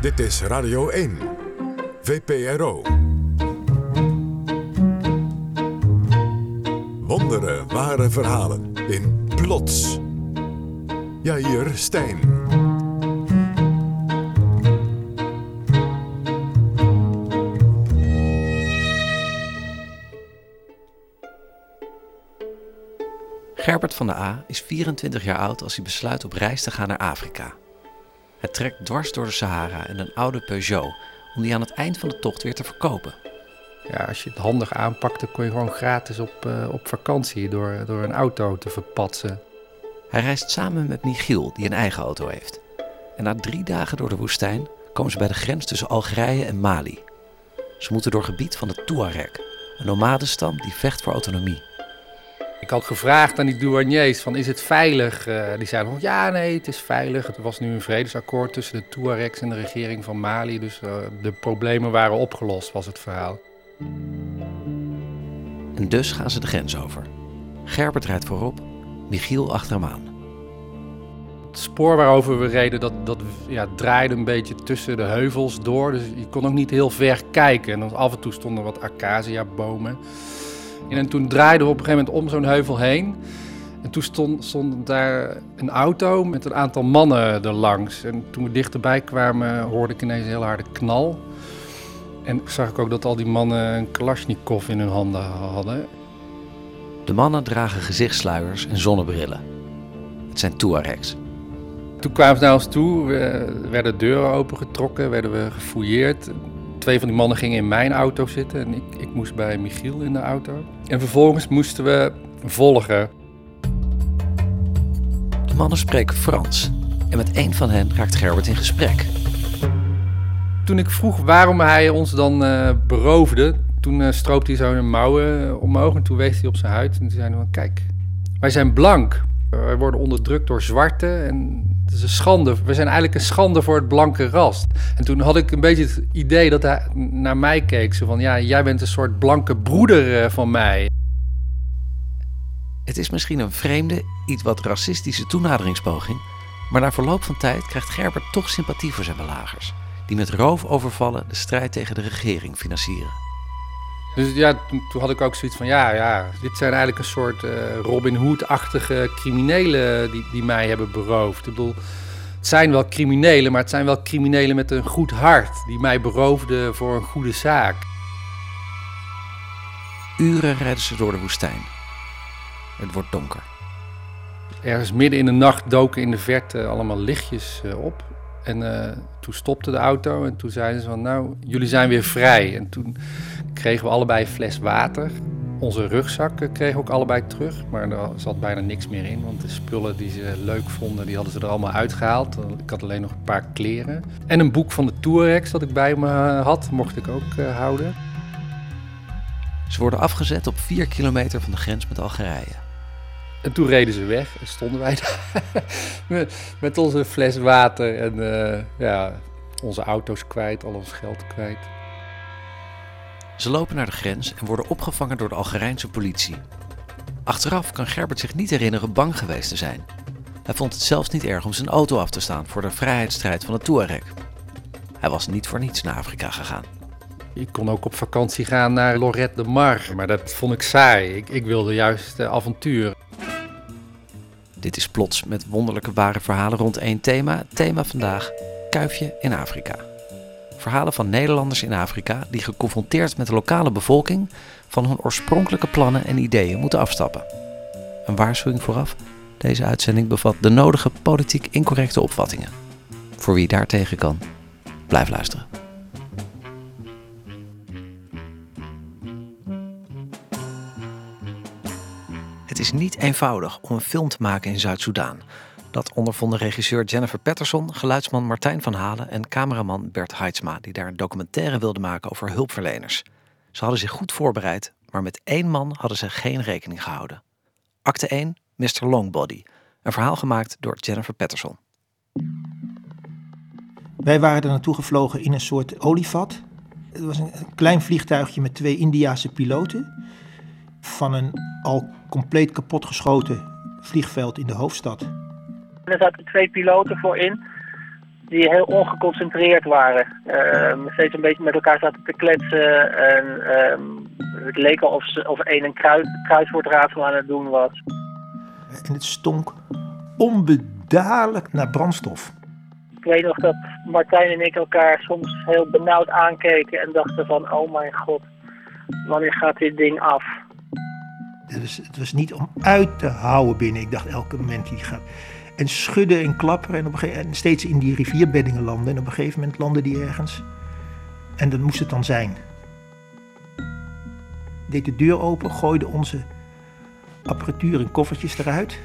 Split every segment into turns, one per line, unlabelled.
Dit is Radio 1, VPRO. Wondere ware verhalen in Plots. Jair Stijn.
Gerbert van de A is 24 jaar oud als hij besluit op reis te gaan naar Afrika. Hij trekt dwars door de Sahara in een oude Peugeot om die aan het eind van de tocht weer te verkopen.
Ja, als je het handig aanpakte, kon je gewoon gratis op, uh, op vakantie door, door een auto te verpatsen.
Hij reist samen met Michiel, die een eigen auto heeft. En na drie dagen door de woestijn komen ze bij de grens tussen Algerije en Mali. Ze moeten door gebied van de Tuareg, een nomadenstam die vecht voor autonomie.
Ik had gevraagd aan die douaniers van is het veilig? Uh, die zeiden van ja nee het is veilig. Het was nu een vredesakkoord tussen de Tuaregs en de regering van Mali. Dus uh, de problemen waren opgelost was het verhaal.
En dus gaan ze de grens over. Gerbert rijdt voorop, Michiel achter hem aan.
Het spoor waarover we reden, dat, dat ja, draaide een beetje tussen de heuvels door. Dus je kon ook niet heel ver kijken. En af en toe stonden wat acacia-bomen. En toen draaiden we op een gegeven moment om zo'n heuvel heen. En toen stond, stond daar een auto met een aantal mannen erlangs. En toen we dichterbij kwamen, hoorde ik ineens een heel harde knal. En zag ik ook dat al die mannen een Kalashnikov in hun handen hadden.
De mannen dragen gezichtssluiers en zonnebrillen. Het zijn Tuaregs.
Toen kwamen ze naar ons toe, werden deuren opengetrokken, werden we gefouilleerd. Twee van die mannen gingen in mijn auto zitten en ik, ik moest bij Michiel in de auto. En vervolgens moesten we volgen.
De mannen spreken Frans en met een van hen raakt Gerbert in gesprek.
Toen ik vroeg waarom hij ons dan uh, beroofde, toen uh, stroopte hij zo een mouwen omhoog en toen wees hij op zijn huid. En toen zei hij van, kijk, wij zijn blank. Wij worden onderdrukt door zwarte en het is een schande. We zijn eigenlijk een schande voor het blanke ras. En toen had ik een beetje het idee dat hij naar mij keek. Zo van, ja, jij bent een soort blanke broeder uh, van mij.
Het is misschien een vreemde, iets wat racistische toenaderingspoging. Maar na verloop van tijd krijgt Gerbert toch sympathie voor zijn belagers. Die met roofovervallen de strijd tegen de regering financieren.
Dus ja, toen, toen, had ik ook zoiets van, ja, ja, dit zijn eigenlijk een soort uh, Robin Hood-achtige criminelen die, die mij hebben beroofd. Ik bedoel, het zijn wel criminelen, maar het zijn wel criminelen met een goed hart die mij beroofden voor een goede zaak.
Uren rijden ze door de woestijn. Het wordt donker.
Ergens midden in de nacht doken in de verte allemaal lichtjes uh, op. En uh, toen stopte de auto en toen zeiden ze van, nou, jullie zijn weer vrij. En toen kregen we allebei een fles water. Onze rugzakken kregen we ook allebei terug, maar er zat bijna niks meer in. Want de spullen die ze leuk vonden, die hadden ze er allemaal uitgehaald. Ik had alleen nog een paar kleren. En een boek van de Touaregs dat ik bij me had, mocht ik ook uh, houden.
Ze worden afgezet op vier kilometer van de grens met Algerije.
En toen reden ze weg en stonden wij daar met, onze fles water en uh, ja, onze auto's kwijt, al ons geld kwijt.
Ze lopen naar de grens en worden opgevangen door de Algerijnse politie. Achteraf kan Gerbert zich niet herinneren bang geweest te zijn. Hij vond het zelfs niet erg om zijn auto af te staan voor de vrijheidsstrijd van de Touareg. Hij was niet voor niets naar Afrika gegaan.
Ik kon ook op vakantie gaan naar Lorette de Mar, maar dat vond ik saai. Ik, ik wilde juist uh, avontuur.
Dit is Plots met wonderlijke ware verhalen rond één thema. Thema vandaag, kuifje in Afrika. Verhalen van Nederlanders in Afrika die geconfronteerd met de lokale bevolking van hun oorspronkelijke plannen en ideeën moeten afstappen. Een waarschuwing vooraf, deze uitzending bevat de nodige politiek incorrecte opvattingen. Voor wie daartegen kan, blijf luisteren. Het is niet eenvoudig om een film te maken in Zuid-Soedan. Dat ondervonden regisseur Jennifer Patterson, geluidsman Martijn van Halen en cameraman Bert Heidsma, die daar een documentaire wilden maken over hulpverleners. Ze hadden zich goed voorbereid, maar met één man hadden ze geen rekening gehouden. Acte 1, Mr. Longbody. Een verhaal gemaakt door Jennifer Patterson.
Wij waren er naartoe gevlogen in een soort olievat. Het was een klein vliegtuigje met twee Indiase piloten. Van een al compleet kapotgeschoten vliegveld in de hoofdstad.
Er zaten twee piloten voor in. die heel ongeconcentreerd waren. Uh, steeds een beetje met elkaar zaten te kletsen. En het leek al of, ze, of een een kruiswoordraadsel aan het doen was.
En het stonk onbedaarlijk naar brandstof.
Ik weet nog dat Martijn en ik elkaar soms heel benauwd aankeken en dachten van, oh mijn god, wanneer gaat dit ding af?
Het was, het was niet om uit te houden binnen. Ik dacht elke moment die gaat. En schudden en klapperen en, op een steeds in die rivierbeddingen landen. En op een gegeven moment landen die ergens. En dat moest het dan zijn. Deed de deur open, gooide onze apparatuur en koffertjes eruit.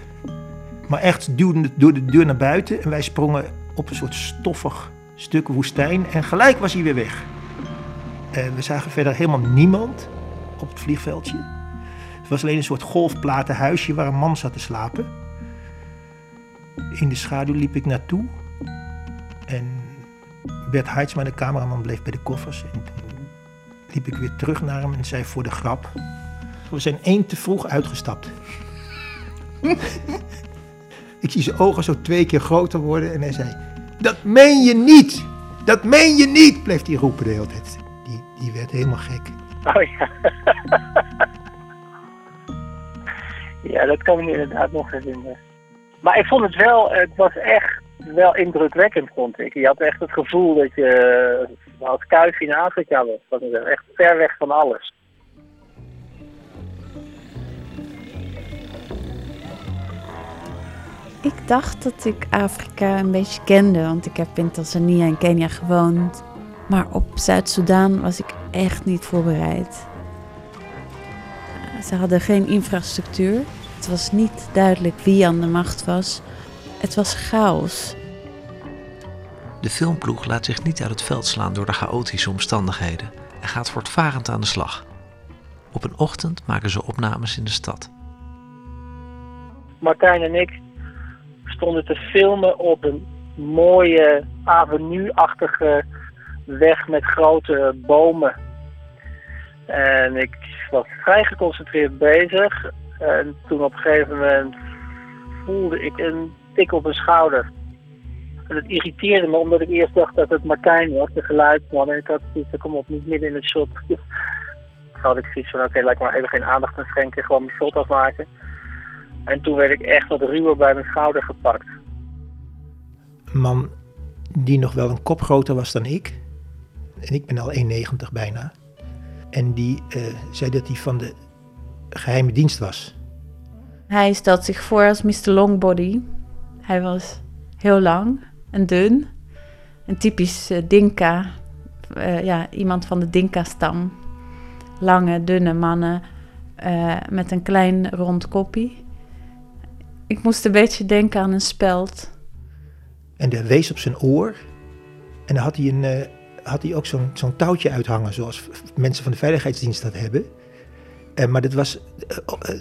Maar echt duwde door de deur naar buiten. En wij sprongen op een soort stoffig stuk woestijn. En gelijk was hij weer weg. En we zagen verder helemaal niemand op het vliegveldje. Was alleen een soort golfplaten huisje waar een man zat te slapen. In de schaduw liep ik naartoe. En Bert Heidsma, de cameraman, bleef bij de koffers. En toen liep ik weer terug naar hem en zei voor de grap... We zijn één te vroeg uitgestapt. ik zie zijn ogen zo twee keer groter worden en hij zei... Dat meen je niet! Dat meen je niet! Bleef hij roepen de hele tijd. Die, die werd helemaal gek.
Oh ja. ja, dat kan ik inderdaad nog herinneren. Maar ik vond het wel, het was echt wel indrukwekkend, vond ik. Je had echt het gevoel dat je als kuif in Afrika was. Is echt ver weg van alles.
Ik dacht dat ik Afrika een beetje kende, want ik heb in Tanzania en Kenia gewoond. Maar op Zuid-Soedan was ik echt niet voorbereid. Ze hadden geen infrastructuur. Het was niet duidelijk wie aan de macht was. Het was chaos.
De filmploeg laat zich niet uit het veld slaan door de chaotische omstandigheden en gaat voortvarend aan de slag. Op een ochtend maken ze opnames in de stad.
Martijn en ik stonden te filmen op een mooie avenue-achtige weg met grote bomen. En ik was vrij geconcentreerd bezig. En toen op een gegeven moment voelde ik een tik op mijn schouder. En het irriteerde me omdat ik eerst dacht dat het Martijn was, de geluidsman. En ik had zoiets, kom op, niet midden in het shot. Toen had ik zoiets van, oké, okay, laat maar even geen aandacht aan schenken, gewoon mijn shot afmaken. En toen werd ik echt wat ruwer bij mijn schouder gepakt.
Een man die nog wel een kop groter was dan ik. En ik ben al 1,90 bijna. En die uh, zei dat hij van de geheime dienst was.
Hij stelt zich voor als Mr. Longbody. Hij was heel lang en dun. Een typisch uh, Dinka. Uh, ja, iemand van de Dinka-stam. Lange, dunne mannen met een klein rond koppie. Ik moest een beetje denken aan een speld.
En hij wees op zijn oor. En dan had hij, een, had hij ook zo'n zo'n touwtje uithangen, zoals mensen van de veiligheidsdienst dat hebben. Uh, maar dit was uh,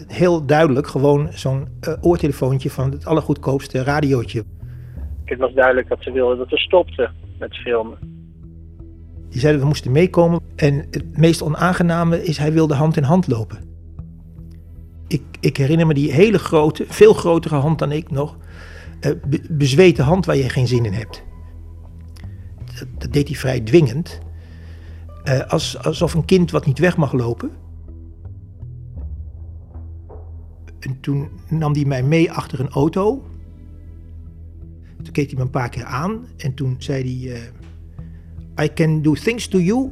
heel duidelijk gewoon zo'n oortelefoontje van het allergoedkoopste radiootje.
Het was duidelijk dat ze wilden dat we stopten met filmen.
Die zeiden we moesten meekomen. En het meest onaangename is, hij wilde hand in hand lopen ik, ik herinner me die hele grote, veel grotere hand dan ik nog. Bezweten hand waar je geen zin in hebt. Dat, deed hij vrij dwingend. Als, alsof een kind wat niet weg mag lopen. En toen nam hij mij mee achter een auto. Toen keek hij me een paar keer aan en toen zei hij: uh, I can do things to you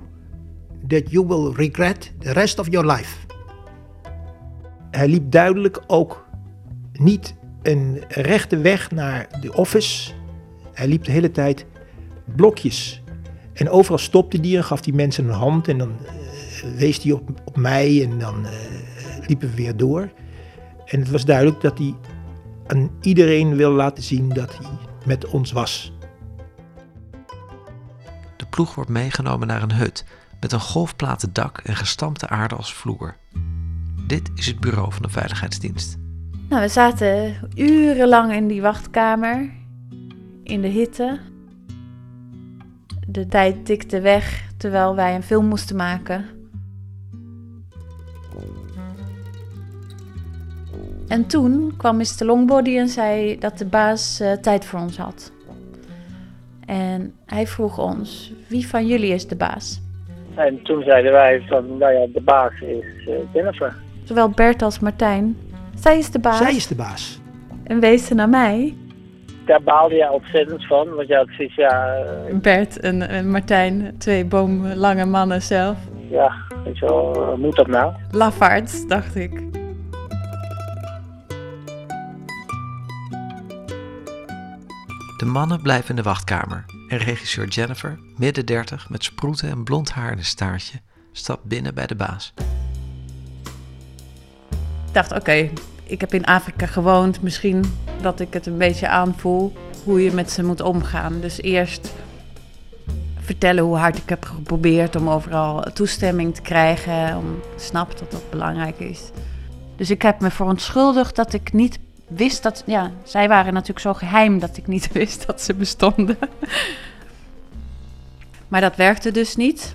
that you will regret the rest of your life hij liep duidelijk ook niet een rechte weg naar de office. Hij liep de hele tijd blokjes. En overal stopte hij en gaf die mensen een hand en dan uh, wees hij op, op mij en dan uh, liepen we weer door. En het was duidelijk dat hij aan iedereen wil laten zien dat hij met ons was.
De ploeg wordt meegenomen naar een hut met een golfplaten dak en gestampte aarde als vloer. Dit is het bureau van de Veiligheidsdienst.
Nou, we zaten urenlang in die wachtkamer, in de hitte. De tijd tikte weg terwijl wij een film moesten maken. En toen kwam Mr. Longbody en zei dat de baas uh, tijd voor ons had. En hij vroeg ons, wie van jullie is de baas?
En toen zeiden wij van, nou ja, de baas is eh, Jennifer.
Zowel Bert als Martijn. Zij is de baas.
Zij is de baas.
En wees ze naar mij.
Daar baalde jij ontzettend van, want ja, het is ja, eh,
Bert en, en Martijn, twee boomlange mannen zelf.
ja, weet je wel, hoe moet dat nou?
Lafaards, dacht ik.
De mannen blijven in de wachtkamer en regisseur Jennifer, midden 30 met sproeten en blond haar in een staartje, stapt binnen bij de baas.
Ik dacht, oké, ik heb in Afrika gewoond. Misschien dat ik het een beetje aanvoel hoe je met ze moet omgaan. Dus eerst vertellen hoe hard ik heb geprobeerd om overal toestemming te krijgen. Om snap dat dat belangrijk is. Dus ik heb me verontschuldigd dat ik niet wist dat... Ja, zij waren natuurlijk zo geheim dat ik niet wist dat ze bestonden. Maar dat werkte dus niet.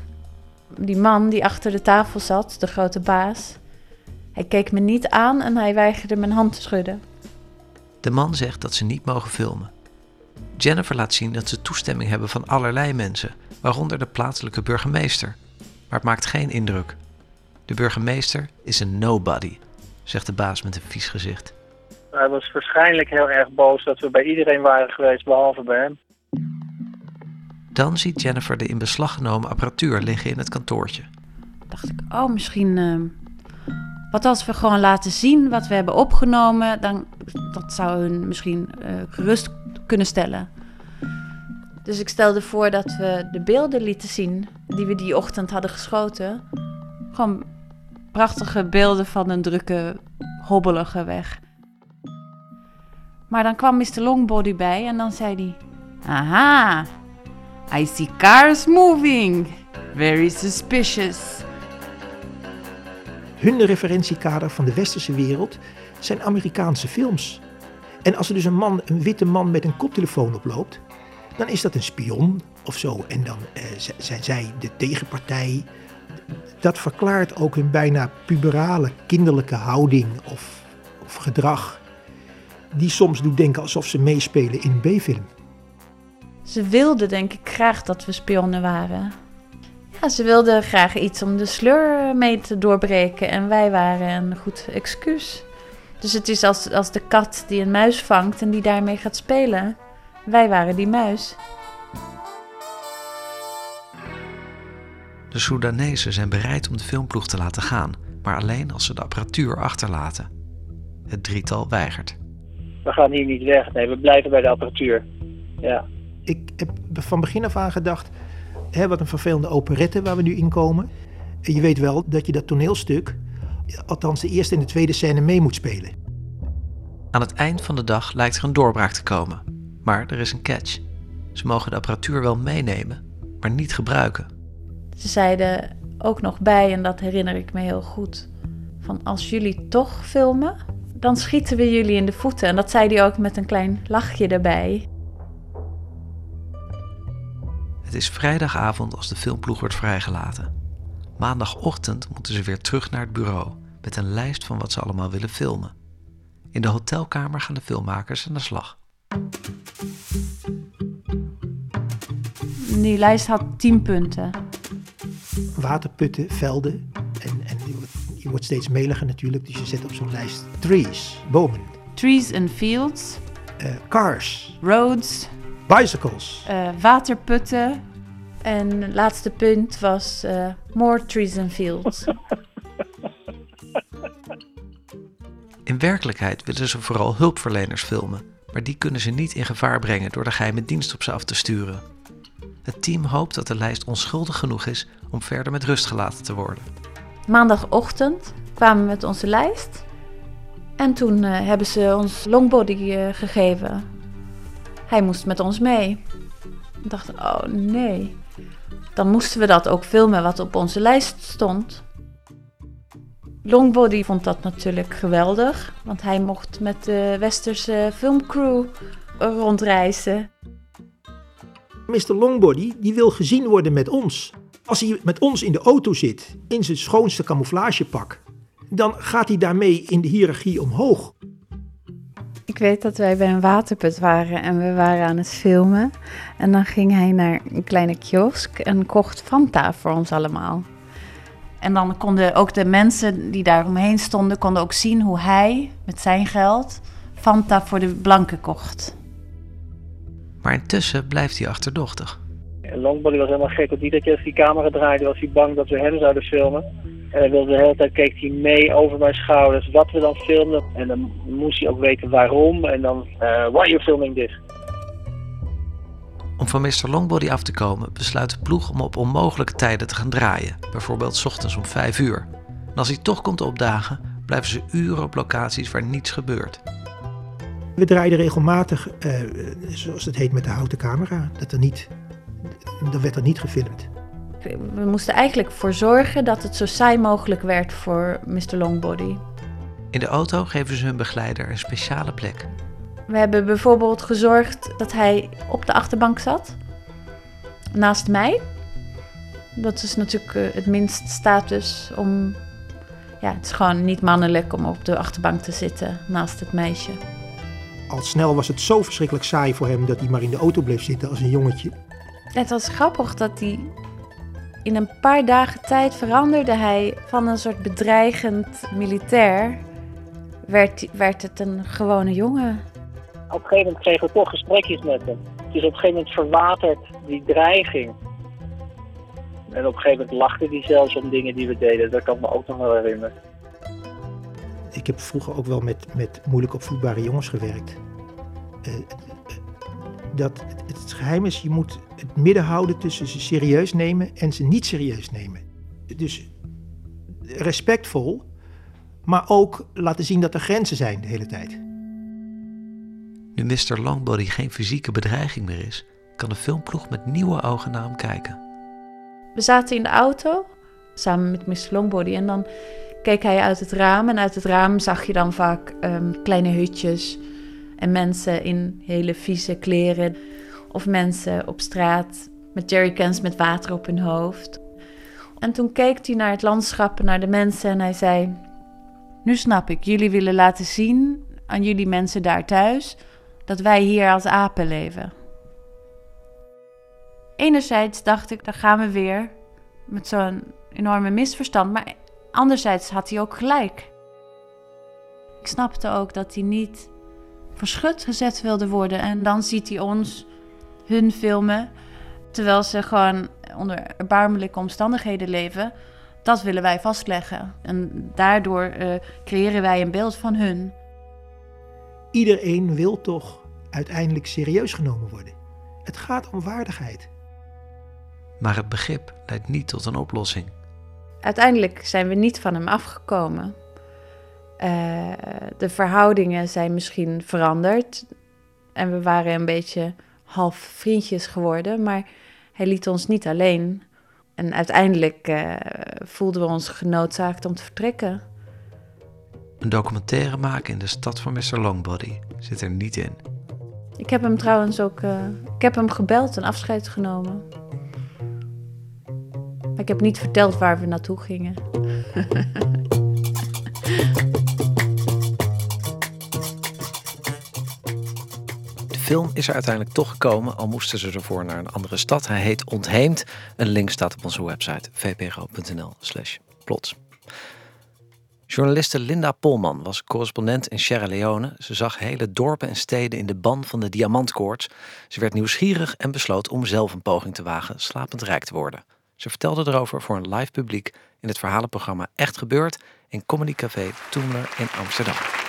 Die man die achter de tafel zat, de grote baas... Hij keek me niet aan en hij weigerde mijn hand te schudden.
De man zegt dat ze niet mogen filmen. Jennifer laat zien dat ze toestemming hebben van allerlei mensen, waaronder de plaatselijke burgemeester. Maar het maakt geen indruk. De burgemeester is een nobody, zegt de baas met een vies gezicht.
Hij was waarschijnlijk heel erg boos dat we bij iedereen waren geweest, behalve bij hem.
Dan ziet Jennifer de in beslag genomen apparatuur liggen in het kantoortje.
Dacht ik, oh, misschien. eh, wat als we gewoon laten zien wat we hebben opgenomen, dan dat zou hun misschien eh, gerust kunnen stellen. Dus ik stelde voor dat we de beelden lieten zien die we die ochtend hadden geschoten. Gewoon prachtige beelden van een drukke, hobbelige weg. Maar dan kwam Mr. Longbody bij en dan zei hij: Aha, I see cars moving. Very suspicious.
Hun referentiekader van de westerse wereld zijn Amerikaanse films. En als er dus een man, een witte man met een koptelefoon oploopt, dan is dat een spion of zo. En dan eh, zijn zij de tegenpartij. Dat verklaart ook hun bijna puberale, kinderlijke houding of, of gedrag. Die soms doet denken alsof ze meespelen in een B-film.
Ze wilde denk ik graag dat we spionnen waren. Ja, ze wilde graag iets om de sleur mee te doorbreken en wij waren een goed excuus. Dus het is als, als de kat die een muis vangt en die daarmee gaat spelen. Wij waren die muis.
De Soedanezen zijn bereid om de filmploeg te laten gaan, maar alleen als ze de apparatuur achterlaten. Het drietal weigert.
We gaan hier niet weg, nee, we blijven bij de apparatuur. Ja.
Ik heb van begin af aan gedacht, hè, wat een vervelende operette waar we nu in komen. En je weet wel dat je dat toneelstuk, althans de eerste en de tweede scène, mee moet spelen.
Aan het eind van de dag lijkt er een doorbraak te komen. Maar er is een catch. Ze mogen de apparatuur wel meenemen, maar niet gebruiken.
Ze zeiden ook nog bij, en dat herinner ik me heel goed, van als jullie toch filmen, dan schieten we jullie in de voeten. En dat zei hij ook met een klein lachje erbij.
Het is vrijdagavond als de filmploeg wordt vrijgelaten. Maandagochtend moeten ze weer terug naar het bureau met een lijst van wat ze allemaal willen filmen. In de hotelkamer gaan de filmmakers aan de slag.
Die lijst had 10 punten.
Waterputten, velden. En, en je, wordt, je wordt steeds meliger natuurlijk, dus je zet op zo'n lijst trees, bomen,
Trees and fields,
eh, cars,
roads,
bicycles.
eh, waterputten. En het laatste punt was eh, more trees and fields.
In werkelijkheid willen ze vooral hulpverleners filmen, maar die kunnen ze niet in gevaar brengen door de geheime dienst op ze af te sturen. Het team hoopt dat de lijst onschuldig genoeg is om verder met rust gelaten te worden.
Maandagochtend kwamen we met onze lijst. En toen eh, hebben ze ons longbody gegeven. Hij moest met ons mee. Ik dacht, oh nee. Dan moesten we dat ook filmen wat op onze lijst stond. Longbody vond dat natuurlijk geweldig, want hij mocht met de westerse filmcrew rondreizen.
Mr. Longbody die wil gezien worden met ons. Als hij met ons in de auto zit, in zijn schoonste camouflagepak, dan gaat hij daarmee in de hiërarchie omhoog.
Ik weet dat wij bij een waterput waren en we waren aan het filmen. En dan ging hij naar een kleine kiosk en kocht Fanta voor ons allemaal. En dan konden ook de mensen die daar omheen stonden, konden ook zien hoe hij met zijn geld Fanta voor de blanken kocht.
Maar intussen blijft hij achterdochtig.
En Longbody was helemaal gek, want iedere keer als die camera draaide was hij bang dat we hem zouden filmen. En hij wilde de hele tijd keek hij mee over mijn schouders wat we dan filmden. En dan moest hij ook weten waarom. En dan, uh, why are you filming this?
Om van Mr. Longbody af te komen, besluit de ploeg om op onmogelijke tijden te gaan draaien. Bijvoorbeeld 's ochtends om 5 uur. En als hij toch komt opdagen, blijven ze uren op locaties waar niets gebeurt.
We draaiden regelmatig, uh, zoals het heet, met de houten camera. Dat, er niet, dat werd er niet gefilmd.
We moesten eigenlijk voor zorgen dat het zo saai mogelijk werd voor Mr. Longbody.
In de auto geven ze hun begeleider een speciale plek.
We hebben bijvoorbeeld gezorgd dat hij op de achterbank zat, naast mij. Dat is natuurlijk eh, het minst status om. Ja, het is gewoon niet mannelijk om op de achterbank te zitten naast het meisje.
Al snel was het zo verschrikkelijk saai voor hem dat hij maar in de auto bleef zitten als een jongetje.
Het was grappig dat hij in een paar dagen tijd veranderde hij van een soort bedreigend militair. Werd, werd het een gewone jongen.
Op een gegeven moment kregen we toch gesprekjes met hem. Dus op een gegeven moment verwaterd die dreiging. En op een gegeven moment lachte hij zelfs om dingen die we deden. Dat kan ik me ook nog wel herinneren.
Ik heb vroeger ook wel met, met moeilijk opvoedbare jongens gewerkt. Uh, dat het geheim is, je moet het midden houden tussen ze serieus nemen en ze niet serieus nemen. Dus respectvol, maar ook laten zien dat er grenzen zijn de hele tijd.
Nu Mr. Longbody geen fysieke bedreiging meer is, kan de filmploeg met nieuwe ogen naar hem kijken.
We zaten in de auto samen met Mr. Longbody en dan keek hij uit het raam. En uit het raam zag je dan vaak um, kleine hutjes en mensen in hele vieze kleren. Of mensen op straat met jerrycans met water op hun hoofd. En toen keek hij naar het landschap en naar de mensen en hij zei: Nu snap ik, jullie willen laten zien aan jullie mensen daar thuis dat wij hier als apen leven. Enerzijds dacht ik, daar gaan we weer met zo'n enorme misverstand, maar anderzijds had hij ook gelijk. Ik snapte ook dat hij niet verschut gezet wilde worden en dan ziet hij ons hun filmen terwijl ze gewoon onder erbarmelijke omstandigheden leven. Dat willen wij vastleggen. En daardoor uh, creëren wij een beeld van hun.
Iedereen wil toch uiteindelijk serieus genomen worden. Het gaat om waardigheid.
Maar het begrip leidt niet tot een oplossing.
Uiteindelijk zijn we niet van hem afgekomen. Uh, de verhoudingen zijn misschien veranderd. En we waren een beetje half vriendjes geworden. Maar hij liet ons niet alleen. En uiteindelijk uh, voelden we ons genoodzaakt om te vertrekken.
Een documentaire maken in de stad van Mr. Longbody zit er niet in.
Ik heb hem trouwens ook. Uh, ik heb hem gebeld en afscheid genomen. Maar ik heb niet verteld waar we naartoe gingen.
film is er uiteindelijk toch gekomen, al moesten ze ervoor naar een andere stad. Hij heet Ontheemd. Een link staat op onze website vpro.nl/slash plots. Journaliste Linda Polman was correspondent in Sierra Leone. Ze zag hele dorpen en steden in de ban van de diamantkoorts. Ze werd nieuwsgierig en besloot om zelf een poging te wagen slapend rijk te worden. Ze vertelde erover voor een live publiek in het verhalenprogramma Echt Gebeurd in Comedy Café Toemler in Amsterdam.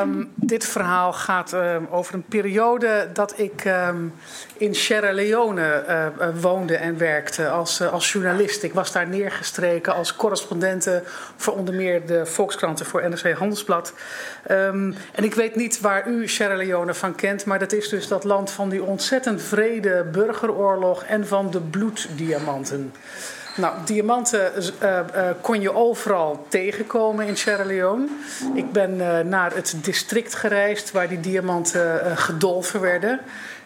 Um, dit verhaal gaat um, over een periode dat ik um, in Sierra Leone uh, woonde en werkte als, uh, als journalist. Ik was daar neergestreken als correspondente voor onder meer de Volkskranten voor NRC Handelsblad. en ik weet niet waar u Sierra Leone van kent, maar dat is dus dat land van die ontzettend vrede burgeroorlog en van de bloeddiamanten. Nou, diamanten uh, uh, kon je overal tegenkomen in Sierra Leone. Ik ben naar het district gereisd waar die diamanten gedolven werden.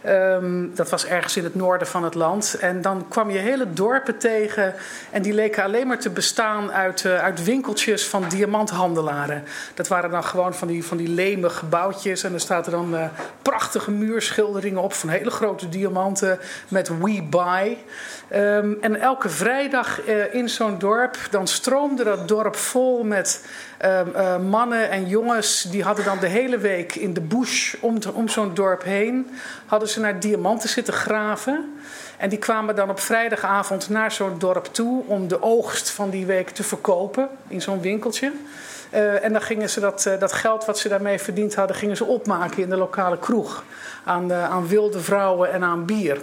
Um, dat was ergens in het noorden van het land. En dan kwam je hele dorpen tegen. En die leken alleen maar te bestaan uit, uit winkeltjes van diamanthandelaren. Dat waren dan gewoon van die, van die leme gebouwtjes. En er staat er dan prachtige muurschilderingen op van hele grote diamanten met We Buy. Um, en elke vrijdag uh, in zo'n dorp, dan stroomde dat dorp vol met uh, uh, mannen en jongens. Die hadden dan de hele week in de bush om, om zo'n dorp heen, hadden ze naar diamanten zitten graven. En die kwamen dan op vrijdagavond naar zo'n dorp toe om de oogst van die week te verkopen in zo'n winkeltje. Uh, en dan gingen ze dat, dat geld wat ze daarmee verdiend hadden, gingen ze opmaken in de lokale kroeg. Aan, aan wilde vrouwen en aan bier.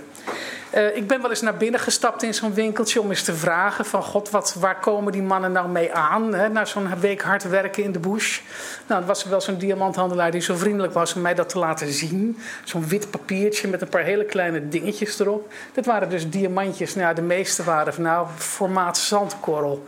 Uh, ik ben wel eens naar binnen gestapt in zo'n winkeltje om eens te vragen van god, wat, waar komen die mannen nou mee aan? Hè, na zo'n week hard werken in de bush. Nou, er was wel zo'n diamanthandelaar die zo vriendelijk was om mij dat te laten zien. Zo'n wit papiertje met een paar hele kleine dingetjes erop. Dat waren dus diamantjes. Nou, de meeste waren van nou, formaat zandkorrel.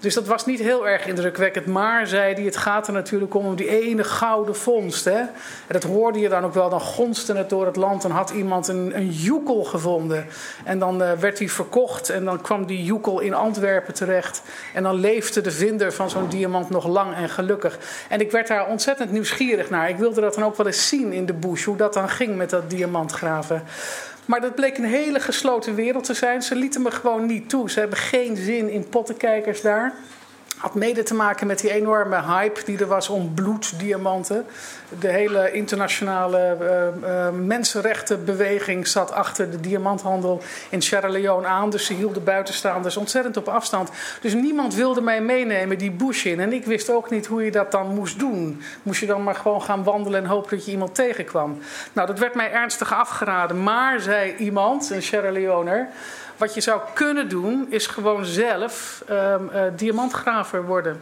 Dus dat was niet heel erg indrukwekkend. Maar, zei hij, het gaat er natuurlijk om, om die ene gouden vondst. Hè? En dat hoorde je dan ook wel. Dan gonste het door het land en had iemand een, een joekel gevonden. En dan uh, werd die verkocht en dan kwam die joekel in Antwerpen terecht. En dan leefde de vinder van zo'n diamant nog lang en gelukkig. En ik werd daar ontzettend nieuwsgierig naar. Ik wilde dat dan ook wel eens zien in de bush, hoe dat dan ging met dat diamantgraven. Maar dat bleek een hele gesloten wereld te zijn. Ze lieten me gewoon niet toe. Ze hebben geen zin in pottenkijkers daar. Had mede te maken met die enorme hype die er was om bloeddiamanten. De hele internationale uh, uh, mensenrechtenbeweging zat achter de diamanthandel in Sierra Leone aan. Dus ze hielden buitenstaanders ontzettend op afstand. Dus niemand wilde mij meenemen die bush in. En ik wist ook niet hoe je dat dan moest doen. Moest je dan maar gewoon gaan wandelen en hopen dat je iemand tegenkwam. Nou, dat werd mij ernstig afgeraden. Maar, zei iemand, een Sierra Leoner... Wat je zou kunnen doen, is gewoon zelf um, uh, diamantgraver worden.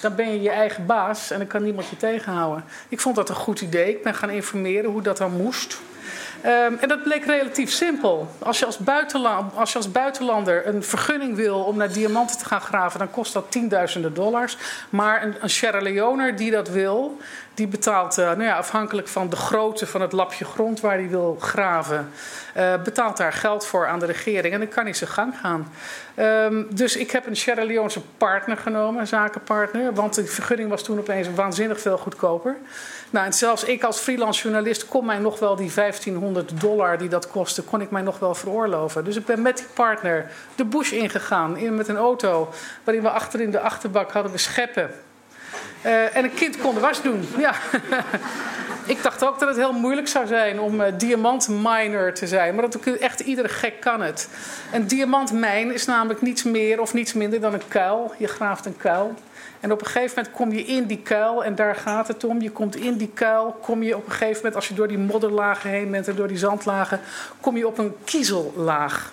Dan ben je je eigen baas en dan kan niemand je tegenhouden. Ik vond dat een goed idee. Ik ben gaan informeren hoe dat dan moest. Um, en dat bleek relatief simpel. Als je als, als je als buitenlander een vergunning wil om naar diamanten te gaan graven, dan kost dat tienduizenden dollars. Maar een, een Sierra Leoner die dat wil, die betaalt, uh, nou ja, afhankelijk van de grootte van het lapje grond waar hij wil graven, uh, betaalt daar geld voor aan de regering. En dan kan hij zijn gang gaan. Um, dus ik heb een Sierra Leonese partner genomen, zakenpartner. Want de vergunning was toen opeens waanzinnig veel goedkoper. Nou, en zelfs ik als freelance journalist kon mij nog wel die 1500 dollar die dat kostte, kon ik mij nog wel veroorloven. Dus ik ben met die partner de bush ingegaan in, met een auto waarin we achter in de achterbak hadden we scheppen. Uh, en een kind kon was doen. Ja. ik dacht ook dat het heel moeilijk zou zijn om uh, diamantminer te zijn. Maar dat echt iedere gek kan het. Een diamantmijn is namelijk niets meer of niets minder dan een kuil. Je graaft een kuil. En op een gegeven moment kom je in die kuil en daar gaat het om. Je komt in die kuil, kom je op een gegeven moment, als je door die modderlagen heen bent en door die zandlagen, kom je op een kiezellaag.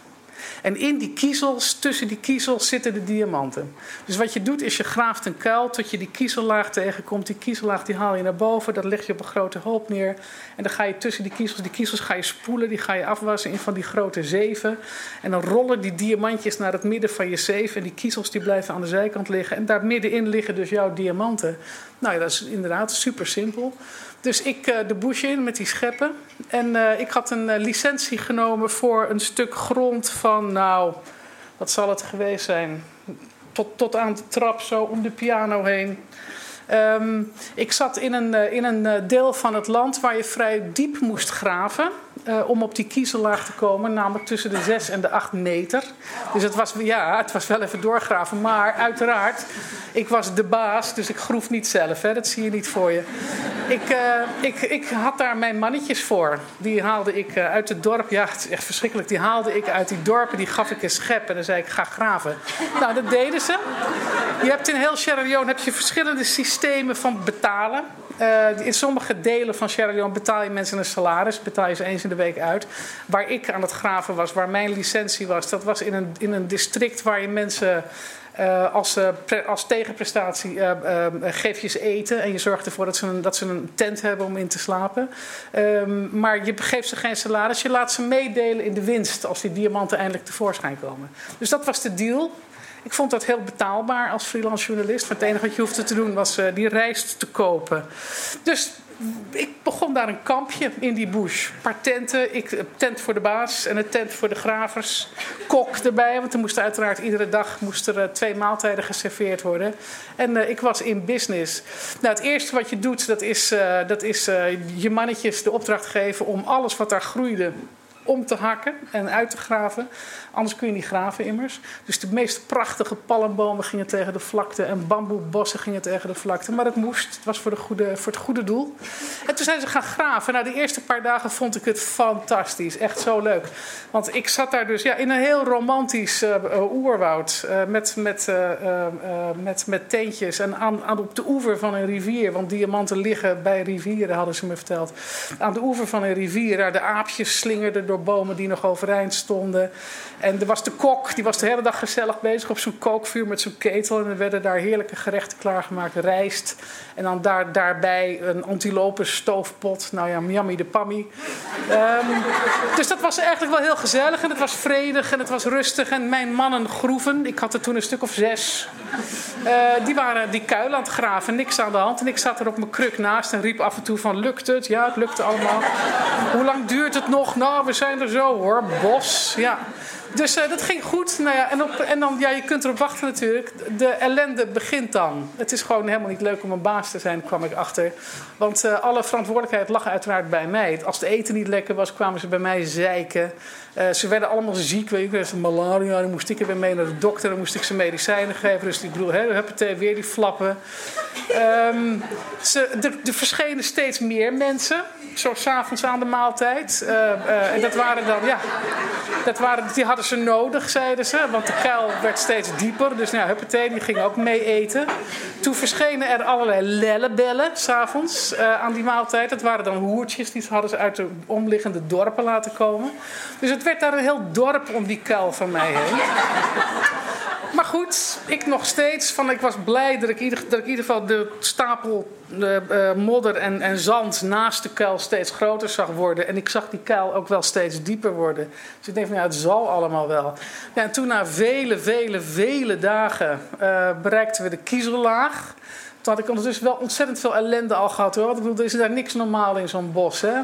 En in die kiezels, tussen die kiezels, zitten de diamanten. Dus wat je doet is je graaft een kuil tot je die kiezellaag tegenkomt. Die kiezellaag die haal je naar boven, dat leg je op een grote hoop neer. En dan ga je tussen die kiezels, die kiezels ga je spoelen, die ga je afwassen in van die grote zeven. En dan rollen die diamantjes naar het midden van je zeef. En die kiezels die blijven aan de zijkant liggen. En daar middenin liggen dus jouw diamanten. Nou ja, dat is inderdaad super simpel. Dus ik uh, de bush in met die scheppen. En uh, ik had een uh, licentie genomen voor een stuk grond van, nou, wat zal het geweest zijn? Tot, tot aan de trap, zo om de piano heen. Um, ik zat in een, in een deel van het land waar je vrij diep moest graven. Uh, om op die kiezellaag te komen, namelijk tussen de 6 en de 8 meter. Dus het was, ja, het was wel even doorgraven. Maar uiteraard, ik was de baas, dus ik groef niet zelf. Hè, dat zie je niet voor je. Ik, uh, ik, ik had daar mijn mannetjes voor. Die haalde ik uh, uit het dorp. Ja, het is echt verschrikkelijk. Die haalde ik uit die dorpen. Die gaf ik een schep. En dan zei ik, ga graven. Nou, dat deden ze. Je hebt in heel Sierra heb je verschillende systemen van betalen. In sommige delen van Sierra betaal je mensen een salaris. Betaal je ze eens in de week uit. Waar ik aan het graven was, waar mijn licentie was, dat was in een, in een district waar je mensen. Uh, als, uh, als tegenprestatie uh, geef je eten en je zorgt ervoor dat ze, een, dat ze een tent hebben om in te slapen. Um, maar je geeft ze geen salaris, je laat ze meedelen in de winst als die diamanten eindelijk tevoorschijn komen. Dus dat was de deal. Ik vond dat heel betaalbaar als freelance journalist. Want het enige wat je hoefde te doen was die rijst te kopen. Dus ik begon daar een kampje in die bush. Een paar tenten. Ik, een tent voor de baas en een tent voor de gravers. Kok erbij, want er moest uiteraard iedere dag moest er, uh, twee maaltijden geserveerd worden. En uh, ik was in business. Nou, het eerste wat je doet, dat is, dat is je mannetjes de opdracht geven om alles wat daar groeide om te hakken en uit te graven. Anders kun je niet graven immers. Dus de meest prachtige palmbomen gingen tegen de vlakte en bamboebossen gingen tegen de vlakte. Maar het moest, het was voor, de goede, voor het goede doel. En toen zijn ze gaan graven. Nou, de eerste paar dagen vond ik het fantastisch. Echt zo leuk. Want ik zat daar dus ja, in een heel romantisch uh, oerwoud. Uh, met, met, met, met teentjes en aan, aan, op de oever van een rivier. Want diamanten liggen bij rivieren, hadden ze me verteld. Aan de oever van een rivier, daar de aapjes slingerden door bomen die nog overeind stonden. En er was de kok, die was de hele dag gezellig bezig op zo'n kookvuur met zo'n ketel. En er werden daar heerlijke gerechten klaargemaakt. Rijst. En dan daar, daarbij een antilope stoofpot. Nou ja, yummy de pammy. Um, dus dat was eigenlijk wel heel gezellig. En het was vredig en het was rustig. En mijn mannen groeven, ik had er toen een stuk of zes. Uh, die waren die kuil aan het graven, niks aan de hand. En ik zat er op mijn kruk naast en riep af en toe van... Lukt het? Ja, het lukte allemaal. Hoe lang duurt het nog? Nou, we zijn er zo hoor. Bos, ja. Dus uh, dat ging goed. Nou ja, en, op, en dan, ja, je kunt erop wachten natuurlijk. De ellende begint dan. Het is gewoon helemaal niet leuk om een baas te zijn, kwam ik achter. Want uh, alle verantwoordelijkheid lag uiteraard bij mij. Als de eten niet lekker was, kwamen ze bij mij zeiken. Uh, ze werden allemaal ziek. Weet je, ze malaria. Dan moest ik er mee naar de dokter. Dan moest ik ze medicijnen geven. Dus ik bedoel, hè, weer die flappen. Um, ze, er, er verschenen steeds meer mensen zo s'avonds aan de maaltijd. En dat waren dan, ja, dat waren, die hadden ze nodig, zeiden ze. Want de kuil werd steeds dieper. Dus nou, huppatee, die ging ook mee eten. Toen verschenen er allerlei lellebellen s'avonds uh, aan die maaltijd. Dat waren dan hoertjes, die hadden ze uit de omliggende dorpen laten komen. Dus het werd daar een heel dorp om die kuil van mij heen. Maar goed, ik nog steeds. Van, ik was blij dat ik, ieder, dat ik in ieder geval de stapel de, uh, modder en, en zand naast de kuil steeds groter zag worden. En ik zag die kuil ook wel steeds dieper worden. Dus ik denk ja, het zal allemaal wel. Ja, en toen na vele, vele, vele dagen uh, bereikten we de kiezellaag. Toen had ik ondertussen wel ontzettend veel ellende al gehad hoor. Want ik bedoel, er is daar niks normaal in zo'n bos. Hè? Uh,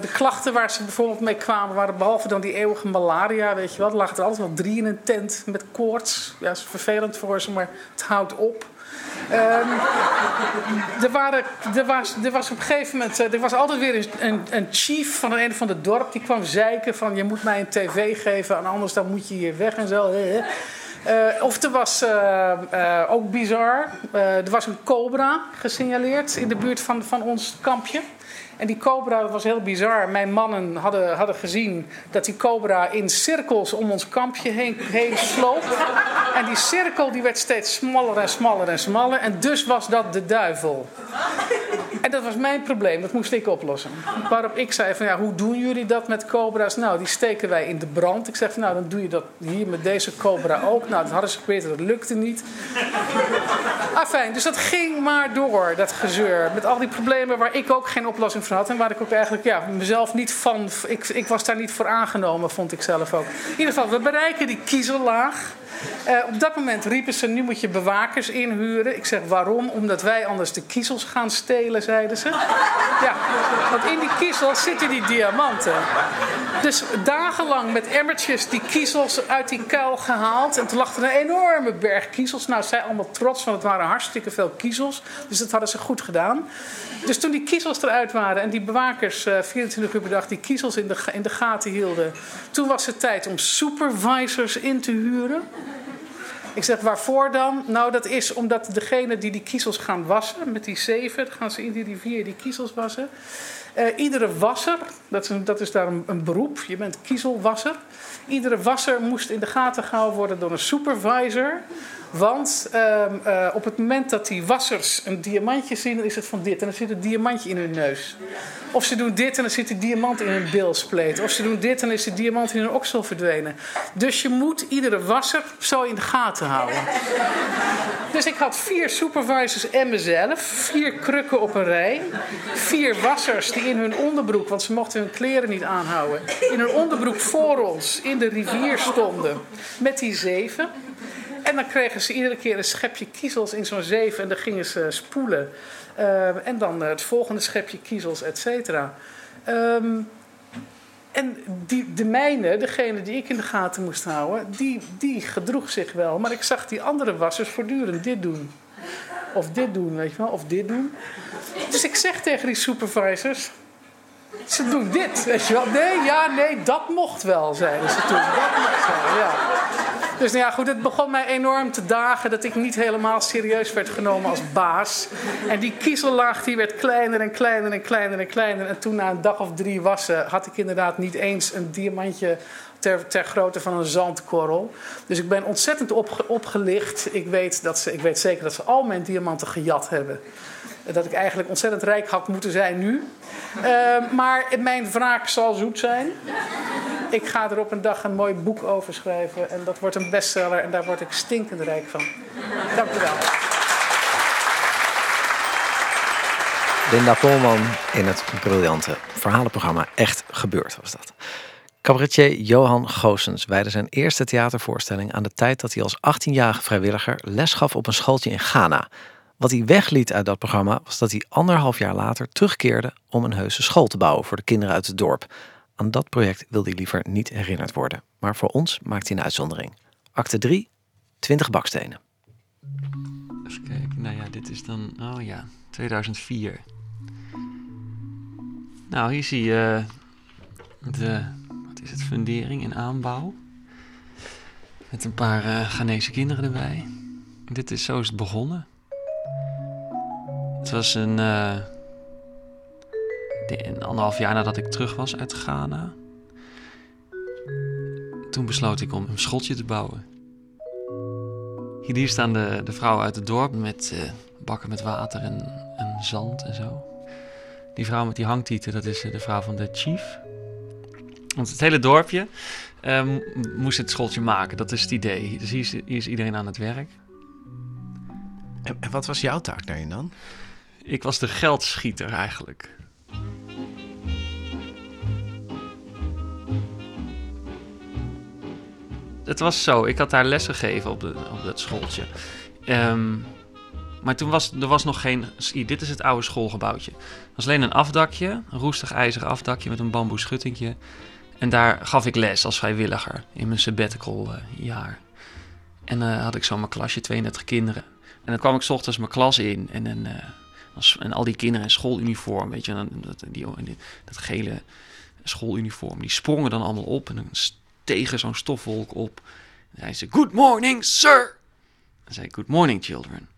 de klachten waar ze bijvoorbeeld mee kwamen waren behalve dan die eeuwige malaria, weet je wel. Er lagen er altijd wel drie in een tent met koorts. Ja, dat is vervelend voor ze, maar het houdt op. Um, er, waren, er, was, er was op een gegeven moment, er was altijd weer een, een, chief van een, van de dorp die kwam zeiken van je moet mij een tv geven en anders dan moet je hier weg en zo. Uh, of er was uh, uh, ook bizar, er was een cobra gesignaleerd in de buurt van, van ons kampje. En die cobra, was heel bizar. Mijn mannen hadden, hadden gezien dat die cobra in cirkels om ons kampje heen, heen sloop. En die cirkel die werd steeds smaller en smaller en smaller. En dus was dat de duivel. En dat was mijn probleem, dat moest ik oplossen. Waarop ik zei van ja, hoe doen jullie dat met cobra's? Nou, die steken wij in de brand. Ik zeg van nou, dan doe je dat hier met deze cobra ook. Nou, dat hadden ze geprobeerd, dat lukte niet. Ah, fijn, dus dat ging maar door, dat gezeur. Met al die problemen waar ik ook geen oplossing voor had. En waar ik ook eigenlijk ja, mezelf niet van... Ik, ik was daar niet voor aangenomen, vond ik zelf ook. In ieder geval, we bereiken die kiezellaag. Uh, op dat moment riepen ze, nu moet je bewakers inhuren. Ik zeg, waarom? Omdat wij anders de kiezels gaan stelen, zeiden ze. Ja, want in die kiezels zitten die diamanten. Dus dagenlang met emmertjes die kiezels uit die kuil gehaald. En toen lag er een enorme berg kiezels. Nou, zij allemaal trots, want het waren hartstikke veel kiezels. Dus dat hadden ze goed gedaan. Dus toen die kiezels eruit waren en die bewakers uh, 24 uur per dag die kiezels in de, in de gaten hielden. Toen was het tijd om supervisors in te huren. Ik zeg, waarvoor dan? Nou, dat is omdat degene die die kiezels gaan wassen, met die zeven, gaan ze in die rivier die kiezels wassen. Uh, iedere wasser, dat is, dat is daar een, een, beroep, je bent kiezelwasser. Iedere wasser moest in de gaten gehouden worden door een supervisor. Want uh, uh, op het moment dat die wassers een diamantje zien, is het van dit. En dan zit een diamantje in hun neus. Of ze doen dit en dan zit die diamant in hun bilspleet. Of ze doen dit en dan is de diamant in hun oksel verdwenen. Dus je moet iedere wasser zo in de gaten houden. Dus ik had vier supervisors en mezelf. Vier krukken op een rij. Vier wassers die in hun onderbroek, want ze mochten hun kleren niet aanhouden. In hun onderbroek voor ons in de rivier stonden. Met die zeven. En dan kregen ze iedere keer een schepje kiezels in zo'n zeef en dan gingen ze spoelen. Uh, en dan het volgende schepje kiezels, et cetera. Um, en die, de mijne, degene die ik in de gaten moest houden, die, die gedroeg zich wel. Maar ik zag die andere wassers voortdurend dit doen. Of dit doen, weet je wel, of dit doen. Dus ik zeg tegen die supervisors, ze doen dit, weet je. Nee, ja, nee, dat mocht wel, zeiden ze toen. Dat mocht wel, ja. Dus nou ja, goed, het begon mij enorm te dagen dat ik niet helemaal serieus werd genomen als baas. En die kiezellaag die werd kleiner en kleiner en kleiner en kleiner. En toen na een dag of drie wassen had ik inderdaad niet eens een diamantje ter, ter grootte van een zandkorrel. Dus ik ben ontzettend opgelicht. Ik weet, dat ze, ik weet zeker dat ze al mijn diamanten gejat hebben. Dat ik eigenlijk ontzettend rijk had moeten zijn nu. Uh, maar mijn wraak zal zoet zijn. Ik ga er op een dag een mooi boek over schrijven. En dat wordt een bestseller en daar word ik stinkend rijk van. Dank u wel.
Linda Polman in het briljante verhalenprogramma Echt Gebeurd was dat. Cabaretier Johan Goossens wijde zijn eerste theatervoorstelling aan de tijd dat hij als 18-jarige vrijwilliger les gaf op een schooltje in Ghana. Wat hij wegliet uit dat programma was dat hij anderhalf jaar later terugkeerde om een heuse school te bouwen voor de kinderen uit het dorp. Aan dat project wilde hij liever niet herinnerd worden. Maar voor ons maakt hij een uitzondering. Acte 3, 20 bakstenen.
Even kijken, nou ja, dit is dan, oh ja, 2004. Nou, hier zie je de, wat is het, fundering in aanbouw. Met een paar uh, Ghanese kinderen erbij. Dit is, zo is het begonnen. Het was een, uh, een anderhalf jaar nadat ik terug was uit Ghana. Toen besloot ik om een schotje te bouwen. Hier staan de, de vrouwen uit het dorp met uh, bakken met water en, en zand en zo. Die vrouw met die hangtieten, dat is de vrouw van de chief. Want het hele dorpje um, moest het schooltje maken, dat is het idee. Dus hier is, hier is iedereen aan het werk.
En, en wat was jouw taak daarin dan?
Ik was de geldschieter eigenlijk. Het was zo, ik had daar lessen gegeven op, de, op dat schooltje. Ehm, maar toen was er was nog geen. Dit is het oude schoolgebouwtje. Het was alleen een afdakje, een roestig ijzeren afdakje met een bamboe schuttingje. En daar gaf ik les als vrijwilliger in mijn sabbatical uh, jaar. En uh, had ik zo mijn klasje, 32 kinderen. En dan kwam ik s ochtends mijn klas in en, en, uh, en al die kinderen in schooluniform, weet je, dat, die, dat gele schooluniform, die sprongen dan allemaal op en dan tegen zo'n stofwolk op. En hij zei, good morning, sir. En zei good morning, children.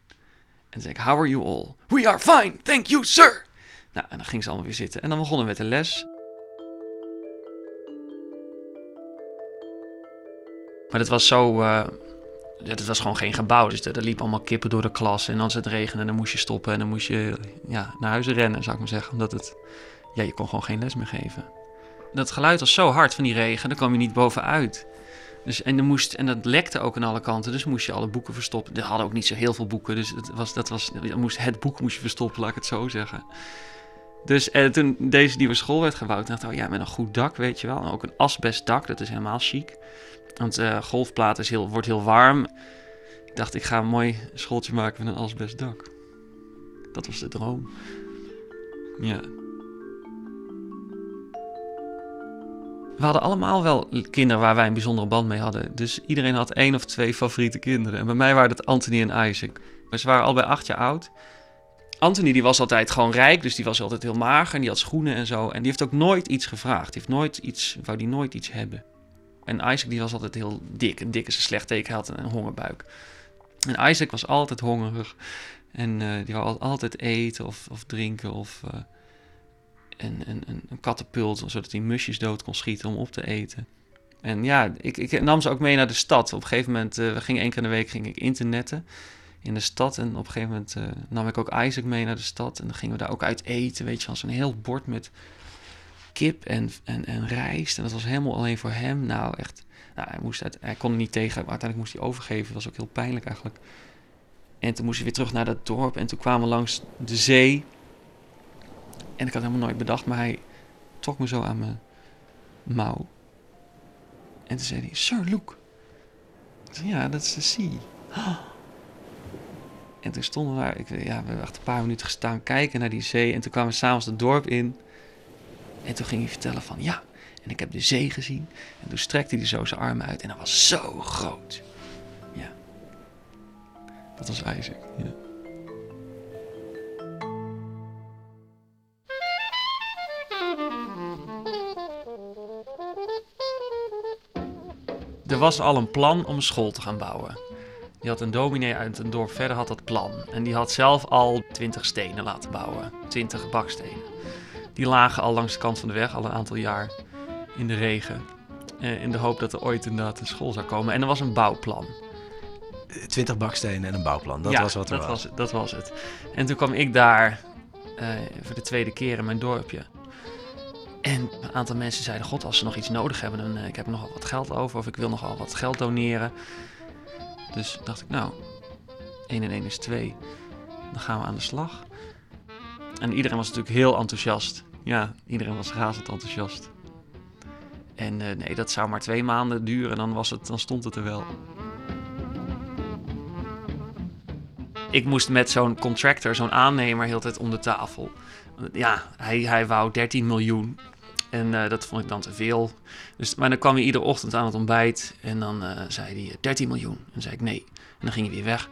En zei how are you all? We are fine, thank you, sir. Nou, en dan ging ze allemaal weer zitten. En dan begonnen we met de les. Maar het was zo... Uh, het was gewoon geen gebouw. Dus er, liepen allemaal kippen door de klas. En als het regende, dan moest je stoppen. En dan moest je ja, naar huis rennen, zou ik maar zeggen. Omdat het... Ja, je kon gewoon geen les meer geven. Dat geluid was zo hard van die regen, daar kwam je niet bovenuit. Dus, en, er moest, en dat lekte ook aan alle kanten, dus moest je alle boeken verstoppen. Er hadden ook niet zo heel veel boeken, dus het, was, dat was, moest, het boek moest je verstoppen, laat ik het zo zeggen. Dus en toen deze nieuwe school werd gebouwd, dacht ik, oh ja, met een goed dak, weet je wel. En ook een asbestdak, dat is helemaal chic. Want uh, golfplaat is heel, wordt heel warm. Ik dacht, ik ga een mooi schooltje maken met een asbestdak. Dat was de droom. Ja. We hadden allemaal wel kinderen waar wij een bijzondere band mee hadden. Dus iedereen had één of twee favoriete kinderen. En bij mij waren het Anthony en Isaac. Maar ze waren allebei acht jaar oud. Anthony die was altijd gewoon rijk, dus die was altijd heel mager en die had schoenen en zo. En die heeft ook nooit iets gevraagd. Die heeft nooit iets, wou die nooit iets hebben. En Isaac die was altijd heel dik. Een dik is slecht teken, had een hongerbuik. En Isaac was altijd hongerig. En uh, die wou altijd eten of, of drinken of... Uh, een, een, een katapult, zodat hij musjes dood kon schieten om op te eten. En ja, ik, ik nam ze ook mee naar de stad. Op een gegeven moment, uh, we gingen één keer in de week ging ik internetten in de stad. En op een gegeven moment nam ik ook Isaac mee naar de stad. En dan gingen we daar ook uit eten, weet je, als een heel bord met kip en, en, en rijst. En dat was helemaal alleen voor hem. Nou, echt, nou, hij, moest hij kon er niet tegen, maar uiteindelijk moest hij overgeven. Dat was ook heel pijnlijk eigenlijk. En toen moest hij weer terug naar dat dorp. En toen kwamen we langs de zee. En ik had helemaal nooit bedacht, maar hij trok me zo aan mijn mouw. En toen zei hij, Sir, look. Ja, dat is de sea. En toen stonden we daar, ik, ja, we hebben echt een paar minuten gestaan kijken naar die zee. En toen kwamen we s'avonds het dorp in. En toen ging hij vertellen van, ja, en ik heb de zee gezien. En toen strekte hij zo zijn armen uit en dat was zo groot. Ja. Dat was Isaac, ja. Er was al een plan om een school te gaan bouwen. Die had een dominee uit een dorp verder had dat plan. En die had zelf al twintig stenen laten bouwen. Twintig bakstenen. Die lagen al langs de kant van de weg al een aantal jaar in de regen. Eh, in de hoop dat er ooit inderdaad een school zou komen. En er was een bouwplan.
20 bakstenen en een bouwplan. Dat
ja,
was wat er
dat
was.
was. Dat was het. En toen kwam ik daar eh, voor de tweede keer in mijn dorpje. En een aantal mensen zeiden: God, als ze nog iets nodig hebben, dan eh, ik heb nog wel wat geld over. Of ik wil nog wel wat geld doneren. Dus dacht ik, nou, 1 en 1 is 2. Dan gaan we aan de slag. En iedereen was natuurlijk heel enthousiast. Ja, iedereen was razend enthousiast. En eh, nee, dat zou maar twee maanden duren, dan, was het, dan stond het er wel. Ik moest met zo'n contractor, zo'n aannemer, heel de tijd om de tafel. Ja, hij, hij wou 13 miljoen. En eh, dat vond ik dan te veel. Dus, maar dan kwam hij iedere ochtend aan het ontbijt. En dan eh, zei hij 13 miljoen. En dan zei ik nee. En dan ging hij weer weg.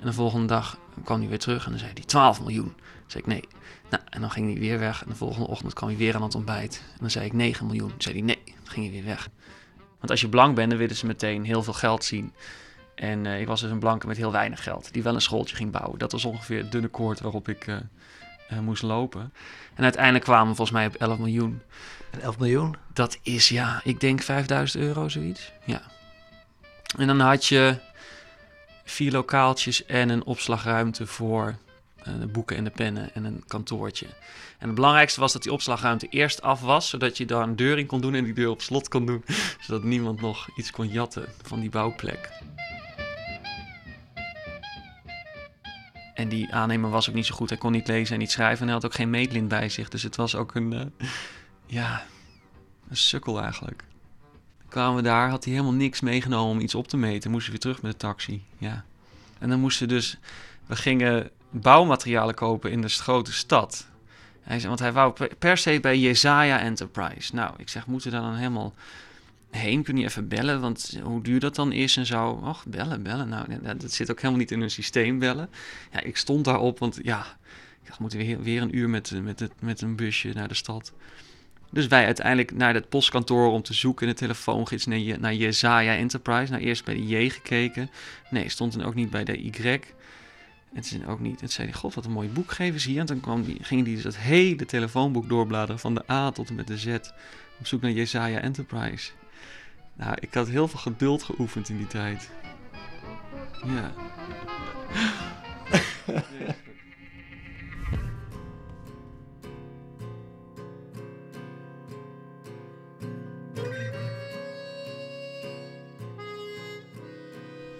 En de volgende dag kwam hij weer terug. En dan zei hij 12 miljoen. Zei ik nee. Nou, en dan ging hij weer weg. En de volgende ochtend kwam hij weer aan het ontbijt. En dan zei ik 9 miljoen. Dan zei hij nee. Dan ging hij weer weg. Want als je blank bent, dan willen ze meteen heel veel geld zien. En eh, ik was dus een blanke met heel weinig geld. Die wel een schooltje ging bouwen. Dat was ongeveer het dunne koord waarop ik eh, eh, moest lopen. En uiteindelijk kwamen we volgens mij op 11 miljoen.
En 11 miljoen?
Dat is ja, ik denk 5000 euro zoiets. Ja. En dan had je vier lokaaltjes en een opslagruimte voor de boeken en de pennen en een kantoortje. En het belangrijkste was dat die opslagruimte eerst af was, zodat je daar een deur in kon doen en die deur op slot kon doen, zodat niemand nog iets kon jatten van die bouwplek. En die aannemer was ook niet zo goed. Hij kon niet lezen en niet schrijven. En hij had ook geen meetlint bij zich. Dus het was ook een, eh, ja, een sukkel eigenlijk. Kwamen we daar, had hij helemaal niks meegenomen om iets op te meten. Moesten we weer terug met de taxi. Ja. En dan moesten dus, we gingen bouwmaterialen kopen in de grote stad. Hij zei, want hij wou per- se bij Jezaja Enterprise. Nou, ik zeg, moeten we daar dan helemaal heen? Kun je even bellen? Want hoe duur dat dan is en zo. Och, bellen, bellen. Nou, dat- zit ook helemaal niet in hun systeem, bellen. Ja, ik stond daarop, want ja, ik dacht, moeten we weer, weer een uur met, met, het, met een busje naar de stad. Dus wij uiteindelijk naar het postkantoor om te zoeken in de telefoongids naar, naar Jezaja Enterprise. Nou, eerst bij de J gekeken. Nee, stond dan ook niet bij de Y. En toen ook niet. En zei hij, god, wat een mooi boek geven ze hier. En toen kwam die, ging hij dus dat hele telefoonboek doorbladeren van de A tot en met de Z. Op zoek naar Jezaja Enterprise. Nou, ik had heel veel geduld geoefend in die tijd. Ja.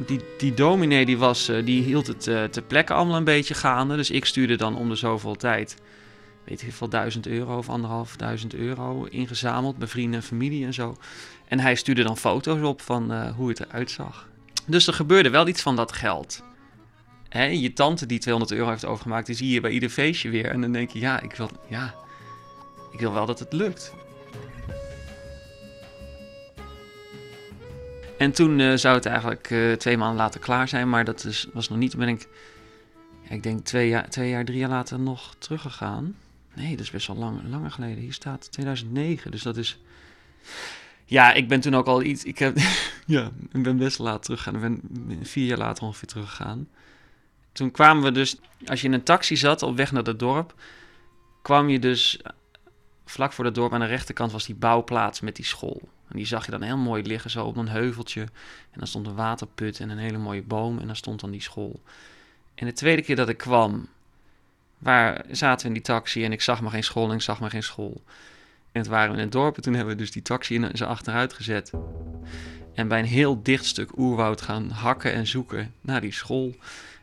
Die, die dominee die was, eh, die hield het eh ter plekke allemaal een beetje gaande. Dus ik stuurde dan om de zoveel tijd, weet ik veel, duizend euro of anderhalf duizend euro ingezameld bij vrienden en familie en zo. En hij stuurde dan foto's op van eh, hoe het eruit zag. Dus er gebeurde wel iets van dat geld. Hè, je tante die 200 euro heeft overgemaakt, die zie je bij ieder feestje weer. En dan denk je, ja, ik wil, ja, ik wil wel dat het lukt. En toen eh, zou het eigenlijk eh, twee maanden later klaar zijn, maar dat is, was nog niet. Toen ben ik, ja, ik denk twee jaar, twee jaar, drie jaar later nog teruggegaan. Nee, dat is best wel lang, langer geleden. Hier staat 2009, dus dat is... Ja, ik ben toen ook al iets... Ik, heb, ja, ik ben best laat teruggegaan. Ik ben vier jaar later ongeveer teruggegaan. Toen kwamen we dus... Als je in een taxi zat op weg naar het dorp... kwam je dus... Vlak voor het dorp aan de rechterkant was die bouwplaats met die school. En die zag je dan heel mooi liggen zo op een heuveltje. En dan stond een waterput en een hele mooie boom. En daar stond dan die school. En de tweede keer dat ik kwam... Waar zaten we in die taxi en ik zag maar geen school en ik zag maar geen school. En het waren we in het dorp en toen hebben we dus die taxi in ze achteruit gezet. En bij een heel dicht stuk oerwoud gaan hakken en zoeken naar die school.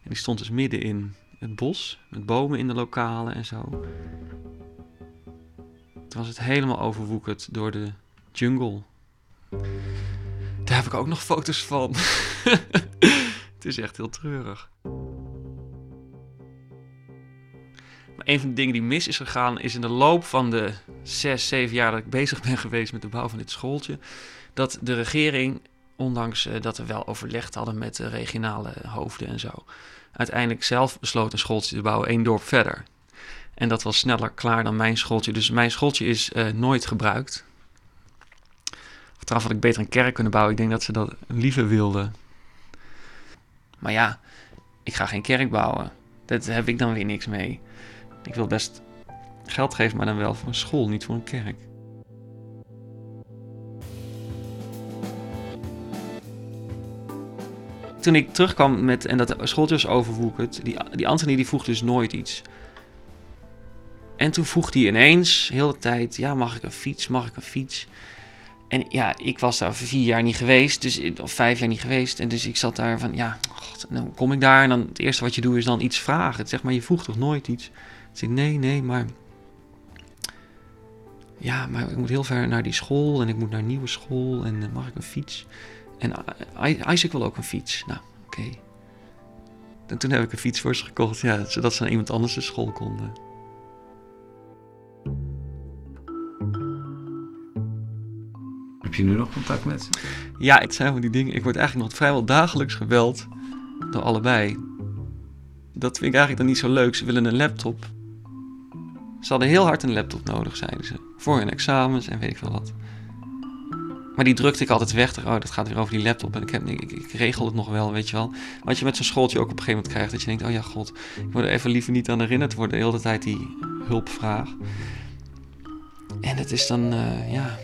En die stond dus midden in het bos, met bomen in de lokalen en zo. Toen was het helemaal overwoekerd door de jungle. Daar heb ik ook nog foto's van. Het is echt heel treurig. Maar een van de dingen die mis is gegaan, is in de loop van de zes, zeven jaar dat ik bezig ben geweest met de bouw van dit schooltje, dat de regering, ondanks eh, dat we wel overlegd hadden met de regionale hoofden en zo, uiteindelijk zelf besloot een schooltje te bouwen één dorp verder. En dat was sneller klaar dan mijn schooltje. Dus mijn schooltje is eh, nooit gebruikt. Trouwens had ik beter een kerk kunnen bouwen. Ik denk dat ze dat liever wilden. Maar ja, ik ga geen kerk bouwen. Daar heb ik dan weer niks mee. Ik wil best geld geven, maar dan wel voor een school, niet voor een kerk. Toen ik terugkwam met, en dat schooltje was overwoekerd, die, die Anthony die vroeg dus nooit iets. En toen vroeg hij ineens, heel de tijd, ja, mag ik een fiets, mag ik een fiets? En ja, ik was daar vier jaar niet geweest, dus, of vijf jaar niet geweest. En dus ik zat daar van, ja, god, kom ik daar en dan het eerste wat je doet is dan iets vragen. Zeg maar, je vroeg toch nooit iets? Dus ik, nee, nee, maar... Ja, maar ik moet heel ver naar die school en ik moet naar een nieuwe school en uh, mag ik een fiets? En uh, Isaac wil ook een fiets. Nou, oké. Okay. En toen heb ik een fiets voor ze gekocht, ja, zodat ze naar iemand anders de school konden.
Heb je nu nog contact met ze?
Ja, het zijn van die dingen. Ik word eigenlijk nog vrijwel dagelijks gebeld door allebei. Dat vind ik eigenlijk dan niet zo leuk. Ze willen een laptop. Ze hadden heel hard een laptop nodig, zeiden ze. Voor hun examens en weet ik veel wat. Maar die drukte ik altijd weg. Oh, dat gaat weer over die laptop. En ik, heb, ik, ik regel het nog wel, weet je wel. Wat je met zo'n schooltje ook op een gegeven moment krijgt. Dat je denkt, oh ja, god. Ik wil er even liever niet aan herinnerd worden. De hele tijd die hulpvraag. En het is dan, uh, ja...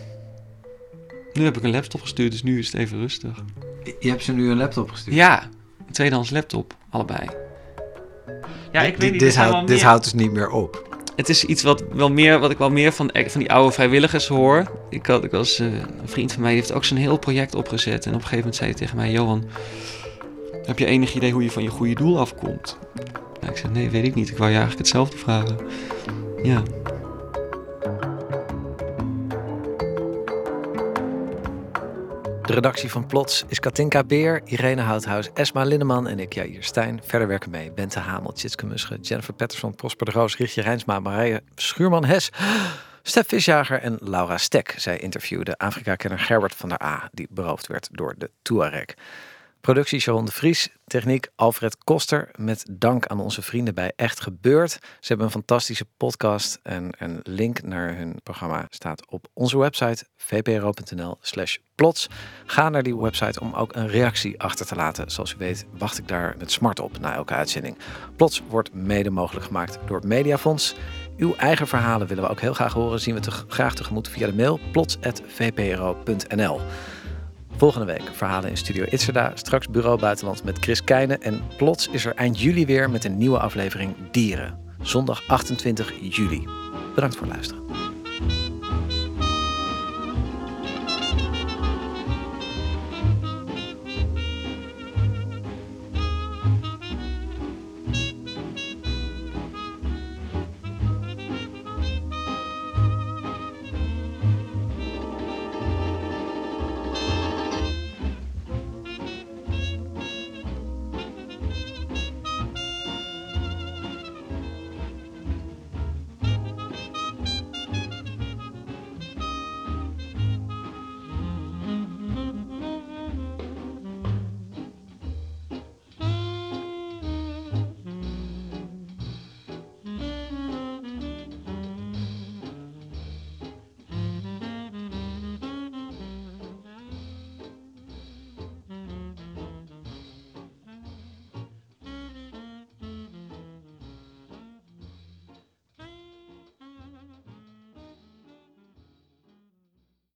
Nu heb ik een laptop gestuurd, dus nu is het even rustig.
Je hebt ze nu een laptop gestuurd?
Ja, een tweedehands laptop, allebei. Ja, ik weet niet.
Dit, houdt, dit houdt dus niet meer op.
Het is iets wat, wel meer, wat ik wel meer van, van die oude vrijwilligers hoor. Ik, had, ik was, uh, een vriend van mij die heeft ook zo'n heel project opgezet. En op een gegeven moment zei hij tegen mij: Johan, heb je enig idee hoe je van je goede doel afkomt? Nou, ik zei: Nee, weet ik niet. Ik wou je eigenlijk hetzelfde vragen. Ja.
De redactie van Plots is Katinka Beer, Irene Houthuis, Esma Linneman en ik, Jair Stijn. Verder werken mee Bente Hamel, Tjitske Musche, Jennifer Patterson, Prosper de Roos, Richtje Rijnsma, Marije Schuurman-Hes, Stef Visjager en Laura Stek. Zij interviewde Afrika-kenner Gerbert van der A, die beroofd werd door de Tuareg. Productie Sharon de Vries, techniek Alfred Koster. Met dank aan onze vrienden bij Echt Gebeurd. Ze hebben een fantastische podcast en een link naar hun programma staat op onze website vpro.nl/slash plots. Ga naar die website om ook een reactie achter te laten. Zoals u weet wacht ik daar met smart op na elke uitzending. Plots wordt mede mogelijk gemaakt door het Mediafonds. Uw eigen verhalen willen we ook heel graag horen. Zien we te graag tegemoet via de mail plots.vpro.nl. Volgende week verhalen in Studio Itzerda. Straks Bureau Buitenland met Chris Keijnen. En plots is er eind juli weer met een nieuwe aflevering Dieren. Zondag 28 juli. Bedankt voor het luisteren.